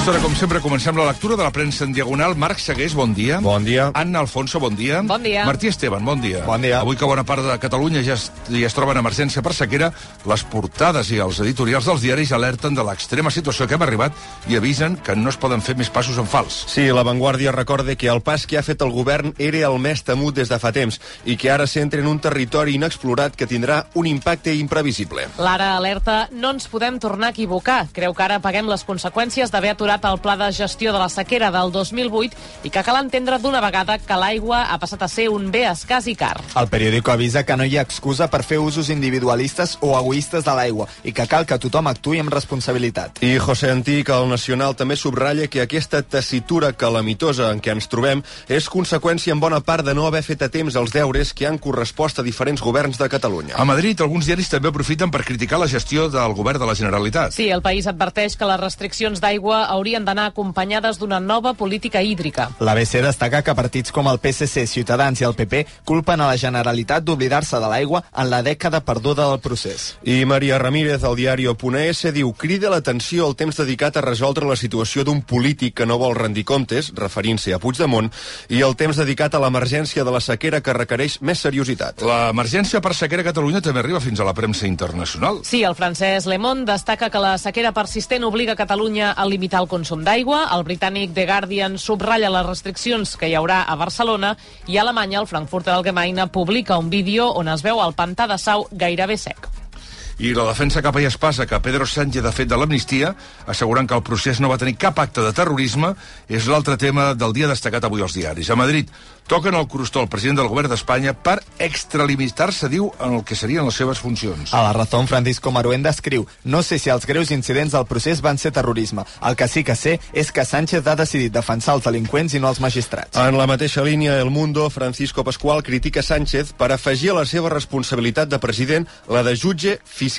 Aquesta hora, com sempre, comencem la lectura de la premsa en diagonal. Marc Segués, bon dia. Bon dia. Anna Alfonso, bon dia. Bon dia. Martí Esteban, bon dia. Bon dia. Avui que bona part de Catalunya ja es, ja es troba en emergència per sequera, les portades i els editorials dels diaris alerten de l'extrema situació que hem arribat i avisen que no es poden fer més passos en fals. Sí, la Vanguardia recorda que el pas que ha fet el govern era el més temut des de fa temps i que ara s'entra en un territori inexplorat que tindrà un impacte imprevisible. L'ara alerta no ens podem tornar a equivocar. Creu que ara paguem les conseqüències d'haver aturat el pla de gestió de la sequera del 2008 i que cal entendre d'una vegada que l'aigua ha passat a ser un bé escàs i car. El periòdico avisa que no hi ha excusa per fer usos individualistes o egoistes de l'aigua i que cal que tothom actuï amb responsabilitat. I José Antic, el Nacional, també subratlla que aquesta tessitura calamitosa en què ens trobem és conseqüència en bona part de no haver fet a temps els deures que han correspost a diferents governs de Catalunya. A Madrid, alguns diaris també aprofiten per criticar la gestió del govern de la Generalitat. Sí, el país adverteix que les restriccions d'aigua haurien d'anar acompanyades d'una nova política hídrica. L'ABC destaca que partits com el PSC, Ciutadans i el PP culpen a la Generalitat d'oblidar-se de l'aigua en la dècada perduda del procés. I Maria Ramírez, al diari .es, diu crida l'atenció el temps dedicat a resoldre la situació d'un polític que no vol rendir comptes, referint-se a Puigdemont, i el temps dedicat a l'emergència de la sequera que requereix més seriositat. L'emergència per sequera a Catalunya també arriba fins a la premsa internacional. Sí, el francès Le Monde destaca que la sequera persistent obliga Catalunya a limitar el consum d'aigua, el britànic The Guardian subratlla les restriccions que hi haurà a Barcelona i a Alemanya el Frankfurter Allgemeine publica un vídeo on es veu el pantà de Sau gairebé sec. I la defensa capa i espasa que Pedro Sánchez ha fet de l'amnistia, assegurant que el procés no va tenir cap acte de terrorisme, és l'altre tema del dia destacat avui als diaris. A Madrid toquen el crostó al president del govern d'Espanya per extralimitar-se, diu, en el que serien les seves funcions. A la Razón, Francisco Maruenda escriu No sé si els greus incidents del procés van ser terrorisme. El que sí que sé és que Sánchez ha decidit defensar els delinqüents i no els magistrats. En la mateixa línia, El Mundo, Francisco Pascual critica Sánchez per afegir a la seva responsabilitat de president la de jutge, fiscal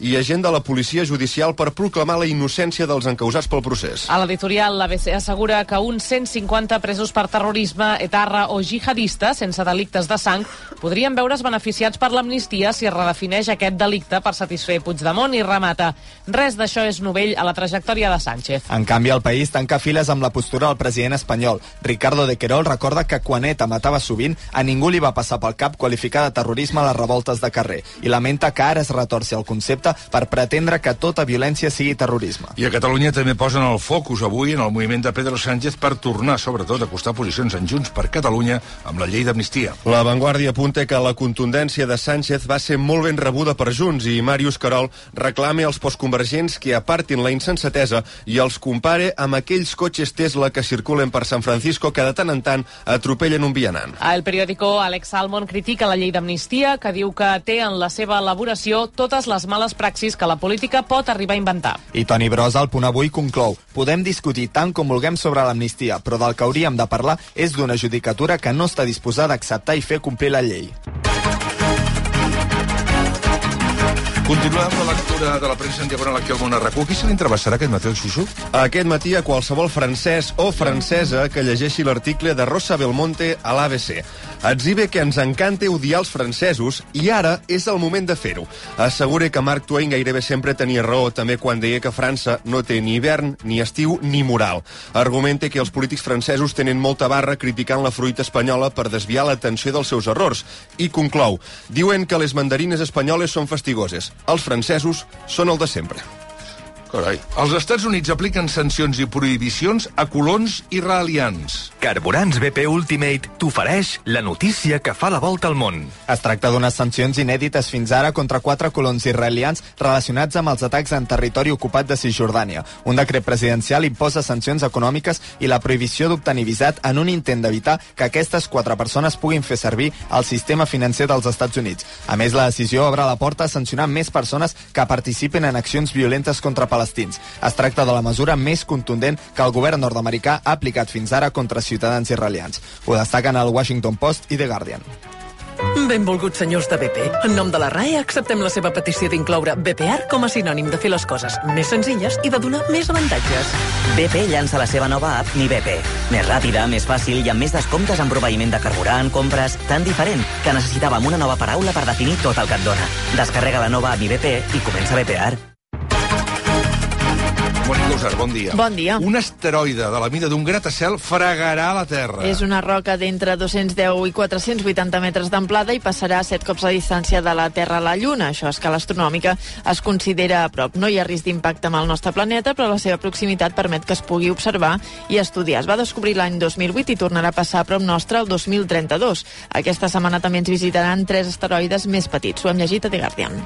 i agent de la policia judicial per proclamar la innocència dels encausats pel procés. A l'editorial, l'ABC assegura que uns 150 presos per terrorisme, etarra o jihadista sense delictes de sang podrien veure's beneficiats per l'amnistia si es redefineix aquest delicte per satisfer Puigdemont i remata. Res d'això és novell a la trajectòria de Sánchez. En canvi, el país tanca files amb la postura del president espanyol. Ricardo de Querol recorda que quan ETA matava sovint, a ningú li va passar pel cap qualificar de terrorisme les revoltes de carrer i lamenta que ara es retorci el concepte per pretendre que tota violència sigui terrorisme. I a Catalunya també posen el focus avui en el moviment de Pedro Sánchez per tornar, sobretot, a acostar posicions en Junts per Catalunya amb la llei d'amnistia. La Vanguardia apunta que la contundència de Sánchez va ser molt ben rebuda per Junts i Màrius Carol reclame als postconvergents que apartin la insensatesa i els compare amb aquells cotxes Tesla que circulen per San Francisco que de tant en tant atropellen un vianant. El periòdico, Alex Salmon critica la llei d'amnistia, que diu que té en la seva elaboració totes les males praxis que la política pot arribar a inventar. I Toni Brosa, al punt avui, conclou Podem discutir tant com vulguem sobre l'amnistia, però del que hauríem de parlar és d'una judicatura que no està disposada a acceptar i fer complir la llei. Continuem amb la lectura de la premsa en diagonal aquí al món RAC1. Qui se l'intervessarà aquest matí, el Xuxu? Aquest matí a qualsevol francès o francesa que llegeixi l'article de Rosa Belmonte a l'ABC. Exhibe que ens encanta odiar els francesos i ara és el moment de fer-ho. Assegura que Mark Twain gairebé sempre tenia raó també quan deia que França no té ni hivern, ni estiu, ni moral. Argumenta que els polítics francesos tenen molta barra criticant la fruita espanyola per desviar l'atenció dels seus errors. I conclou, diuen que les mandarines espanyoles són fastigoses. Els francesos són el de sempre. Carai. Els Estats Units apliquen sancions i prohibicions a colons israelians. Carburants BP Ultimate t'ofereix la notícia que fa la volta al món. Es tracta d'unes sancions inèdites fins ara contra quatre colons israelians relacionats amb els atacs en territori ocupat de Cisjordània. Un decret presidencial imposa sancions econòmiques i la prohibició d'obtenir visat en un intent d'evitar que aquestes quatre persones puguin fer servir el sistema financer dels Estats Units. A més, la decisió obre la porta a sancionar més persones que participen en accions violentes contra palestins. Es tracta de la mesura més contundent que el govern nord-americà ha aplicat fins ara contra ciutadans israelians. Ho destaquen el Washington Post i The Guardian. Benvolguts senyors de BP. En nom de la RAE acceptem la seva petició d'incloure BPR com a sinònim de fer les coses més senzilles i de donar més avantatges. BP llança la seva nova app Mi BP. Més ràpida, més fàcil i amb més descomptes en proveïment de carburant, compres... Tan diferent que necessitàvem una nova paraula per definir tot el que et dona. Descarrega la nova app Mi BP i comença BPR. Mònica Usar, bon dia. Bon dia. Un asteroide de la mida d'un gratacel fregarà la Terra. És una roca d'entre 210 i 480 metres d'amplada i passarà set cops la distància de la Terra a la Lluna. Això a escala astronòmica es considera a prop. No hi ha risc d'impacte amb el nostre planeta, però la seva proximitat permet que es pugui observar i estudiar. Es va descobrir l'any 2008 i tornarà a passar a prop nostre el 2032. Aquesta setmana també ens visitaran tres asteroides més petits. Ho hem llegit a The Guardian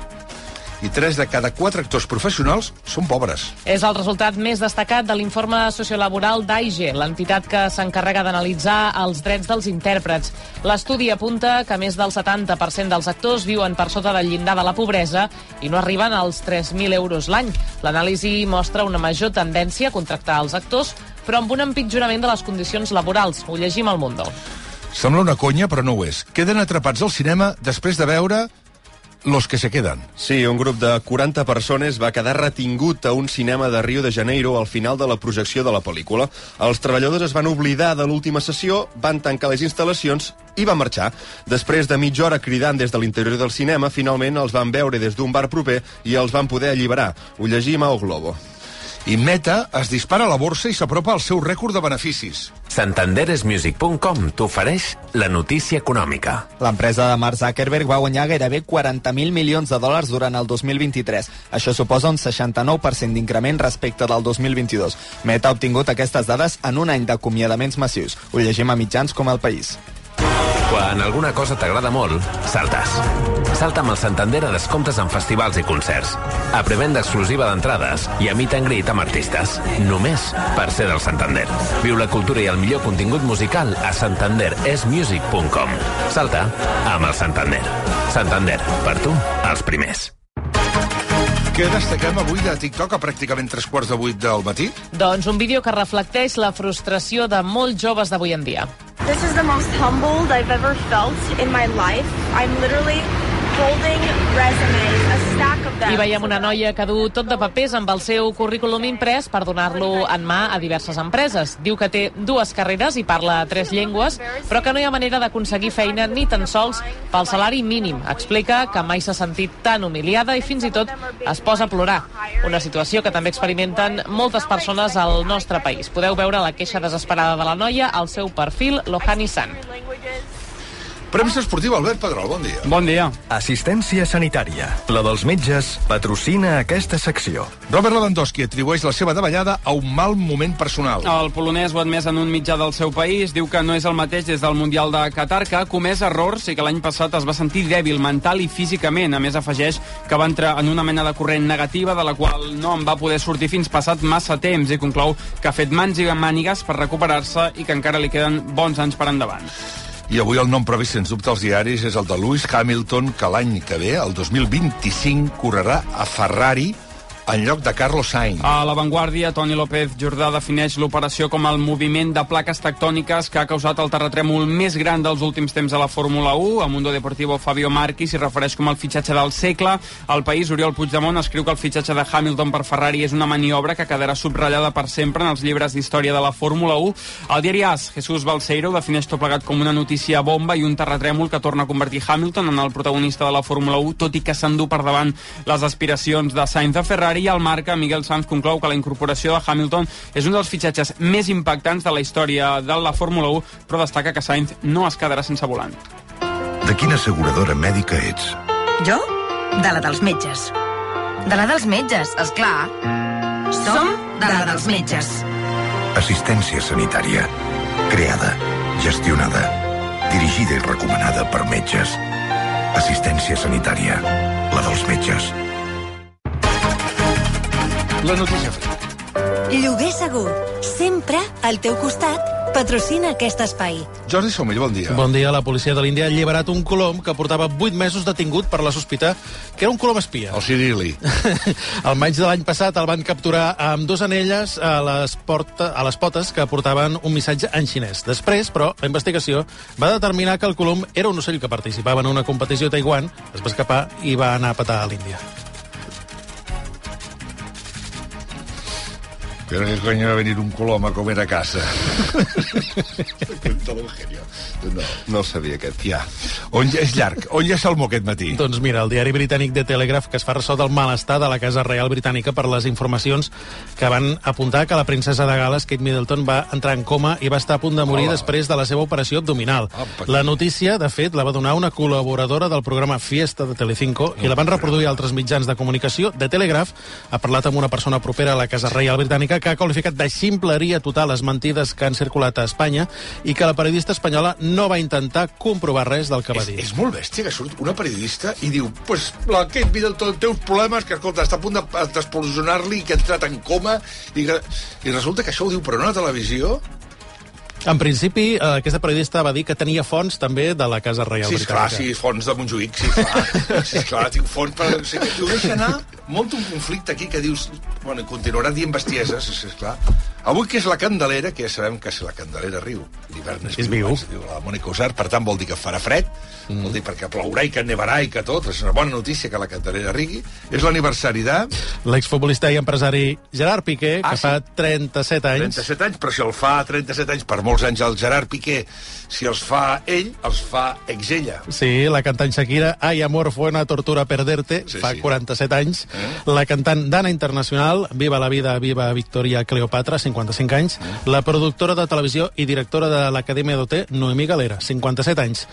i 3 de cada 4 actors professionals són pobres. És el resultat més destacat de l'informe sociolaboral d'AIGE, l'entitat que s'encarrega d'analitzar els drets dels intèrprets. L'estudi apunta que més del 70% dels actors viuen per sota del llindar de la pobresa i no arriben als 3.000 euros l'any. L'anàlisi mostra una major tendència a contractar els actors, però amb un empitjorament de les condicions laborals. Ho llegim al Mundo. Sembla una conya, però no ho és. Queden atrapats al cinema després de veure los que se quedan. Sí, un grup de 40 persones va quedar retingut a un cinema de Rio de Janeiro al final de la projecció de la pel·lícula. Els treballadors es van oblidar de l'última sessió, van tancar les instal·lacions i van marxar. Després de mitja hora cridant des de l'interior del cinema, finalment els van veure des d'un bar proper i els van poder alliberar. Ho llegim a O Globo. I Meta es dispara a la borsa i s'apropa al seu rècord de beneficis. Santanderesmusic.com t'ofereix la notícia econòmica. L'empresa de Mark Zuckerberg va guanyar gairebé 40.000 milions de dòlars durant el 2023. Això suposa un 69% d'increment respecte del 2022. Meta ha obtingut aquestes dades en un any d'acomiadaments massius. Ho llegim a mitjans com el País. Quan alguna cosa t'agrada molt, saltes. Salta amb el Santander a descomptes en festivals i concerts. A prevenda exclusiva d'entrades i a meet and greet amb artistes. Només per ser del Santander. Viu la cultura i el millor contingut musical a santanderesmusic.com. Salta amb el Santander. Santander, per tu, els primers. Què destaquem avui de TikTok a pràcticament tres quarts de vuit del matí? Doncs un vídeo que reflecteix la frustració de molts joves d'avui en dia. This is the most humbled I've ever felt in my life. I'm literally holding resumes, a stack of them. I veiem una noia que du tot de papers amb el seu currículum imprès per donar-lo en mà a diverses empreses. Diu que té dues carreres i parla tres llengües, però que no hi ha manera d'aconseguir feina ni tan sols pel salari mínim. Explica que mai s'ha sentit tan humiliada i fins i tot es posa a plorar. Una situació que també experimenten moltes persones al nostre país. Podeu veure la queixa desesperada de la noia al seu perfil Lohani San. Premsa esportiva, Albert Pedrol, bon dia. Bon dia. Assistència sanitària. La dels metges patrocina aquesta secció. Robert Lewandowski atribueix la seva davallada a un mal moment personal. El polonès ho ha admès en un mitjà del seu país. Diu que no és el mateix des del Mundial de Qatar, que ha comès errors i que l'any passat es va sentir dèbil mental i físicament. A més, afegeix que va entrar en una mena de corrent negativa de la qual no en va poder sortir fins passat massa temps i conclou que ha fet mans i mànigues per recuperar-se i que encara li queden bons anys per endavant. I avui el nom previst, sens dubte, als diaris és el de Lewis Hamilton, que l'any que ve, el 2025, correrà a Ferrari en lloc de Carlos Sainz. A l'avantguàrdia, Toni López Jordà defineix l'operació com el moviment de plaques tectòniques que ha causat el terratrèmol més gran dels últims temps a la Fórmula 1. A Mundo Deportivo, Fabio Marchi s'hi refereix com el fitxatge del segle. Al País, Oriol Puigdemont escriu que el fitxatge de Hamilton per Ferrari és una maniobra que quedarà subratllada per sempre en els llibres d'història de la Fórmula 1. El diari AS, Jesús Balseiro, defineix tot plegat com una notícia bomba i un terratrèmol que torna a convertir Hamilton en el protagonista de la Fórmula 1, tot i que s'endú per davant les aspiracions de Sainz a Ferrari i el marca Miguel Sanz conclou que la incorporació de Hamilton és un dels fitxatges més impactants de la història de la Fórmula 1, però destaca que Sainz no es quedarà sense volant. De quina asseguradora mèdica ets? Jo? De la dels metges. De la dels metges, és clar. Som de la dels metges. Assistència sanitària. Creada, gestionada, dirigida i recomanada per metges. Assistència sanitària. La dels metges. La notícia freda. Lloguer segur. Sempre al teu costat patrocina aquest espai. Jordi Somell, bon dia. Bon dia. La policia de l'Índia ha alliberat un colom que portava 8 mesos detingut per la sospita que era un colom espia. El Cirili. Al maig de l'any passat el van capturar amb dos anelles a les, porta, a les potes que portaven un missatge en xinès. Després, però, la investigació va determinar que el colom era un ocell que participava en una competició a Taiwan, es va escapar i va anar a petar a l'Índia. Pero qué coño va a venir un colom a comer a casa. No, no el sabia aquest. Ja. On ja és llarg? On ja salmó aquest matí? Doncs mira, el diari britànic The Telegraph que es fa ressò del malestar de la Casa Real Britànica per les informacions que van apuntar que la princesa de Gales, Kate Middleton, va entrar en coma i va estar a punt de morir Hola. després de la seva operació abdominal. Apa, La notícia, de fet, la va donar una col·laboradora del programa Fiesta de Telecinco i la van reproduir altres mitjans de comunicació. The Telegraph ha parlat amb una persona propera a la Casa Reial Britànica que ha qualificat de ximpleria total les mentides que han circulat a Espanya i que la periodista espanyola no va intentar comprovar res del que va És, dir. és molt bèstia que surt una periodista i diu pues la Kate Middleton té uns problemes que, escolta, està a punt de- d'explosionar-li, que ha entrat en coma, i, que, i resulta que això ho diu per una televisió. En principi, eh, aquesta periodista va dir que tenia fons també de la Casa Reial Sí, esclar, Britànica. sí, fons de Montjuïc, sí, clar. Sí, esclar, tinc fons per... O sigui, ho deixa anar, munta un conflicte aquí que dius... Bueno, continuarà dient bestieses, sí, esclar. Avui que és la Candelera, que ja sabem que si la Candelera riu, l'hivern és, És viu. abans Diu la Mònica Usar, per tant vol dir que farà fred, mm. vol dir perquè plourà i que nevarà i que tot, és una bona notícia que la Candelera rigui. És l'aniversari de... L'exfutbolista i empresari Gerard Piqué, que Ah, sí. fa 37 anys... 37 anys, però si el fa 37 anys, per molts anys el Gerard Piqué, si els fa ell, els fa ex-ella. Sí, la cantant Shakira, Ay, amor, fue una tortura perderte, Sí, fa sí. 47 anys. Eh? La cantant Dana Internacional, Viva la vida, viva Victoria Cleopatra, 55 anys. Eh? La productora de televisió i directora de l'Acadèmia d'OT, Noemí Galera, 57 anys.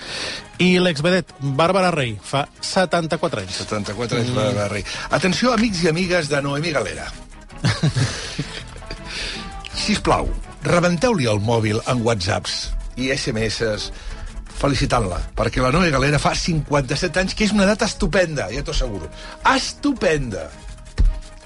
I l'exvedet Bàrbara Rey, fa 74 anys. 74 anys, mm. Rei. Atenció, amics i amigues de Noemí Galera. Sisplau, rebenteu-li el mòbil en whatsapps i SMS felicitant-la, perquè la Noemí Galera fa 57 anys, que és una data estupenda, ja t'ho asseguro. Estupenda.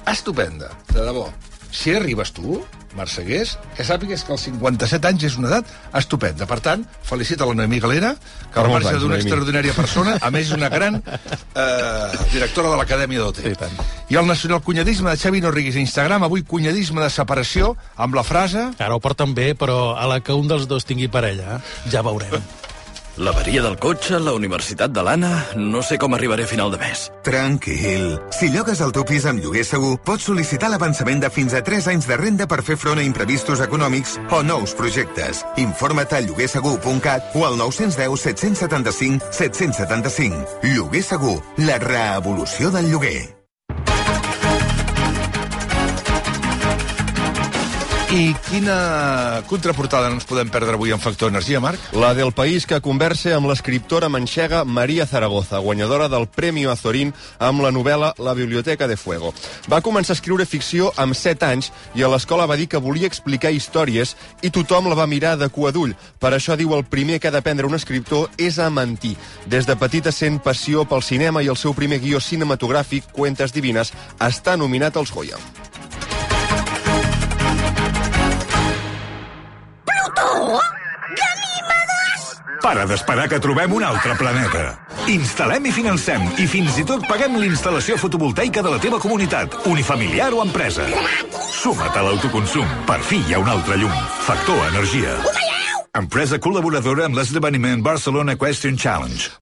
Estupenda, de debò. Si arribes tu, Marcegués, que sàpigues que els 57 anys és una edat estupenda. Per tant, felicita la Noemí Galera, que al marge d'una extraordinària persona, a més és una gran eh, directora de l'Acadèmia d'OT. Tant. I el nacional cunyadisme de Xavi Norrigues a Instagram, avui cunyadisme de separació, amb la frase... Ara ho porten bé, però a la que un dels dos tingui parella, ja veurem. L'averia del cotxe, la universitat de l'Anna... No sé com arribaré a final de mes. Tranquil. Si llogues el teu pis amb lloguer segur, pots sol·licitar l'avançament de fins a 3 anys de renda per fer front a imprevistos econòmics o nous projectes. Informa't a lloguersegur.cat o al 910 775 775. Lloguer segur, la reevolució del lloguer. I quina contraportada no ens podem perdre avui en Factor Energia, Marc? La del país que conversa amb l'escriptora manxega Maria Zaragoza, guanyadora del Premi Azorín amb la novel·la La Biblioteca de Fuego. Va començar a escriure ficció amb 7 anys i a l'escola va dir que volia explicar històries i tothom la va mirar de cua d'ull. Per això diu el primer que ha d'aprendre un escriptor és a mentir. Des de petita sent passió pel cinema i el seu primer guió cinematogràfic, Cuentes Divines, està nominat als Goya. Para d'esperar que trobem un altre planeta. Instal·lem i financem i fins i tot paguem l'instal·lació fotovoltaica de la teva comunitat, unifamiliar o empresa. Suma't a l'autoconsum. Per fi hi ha un altre llum. Factor Energia. Empresa col·laboradora amb l'esdeveniment Barcelona Question Challenge.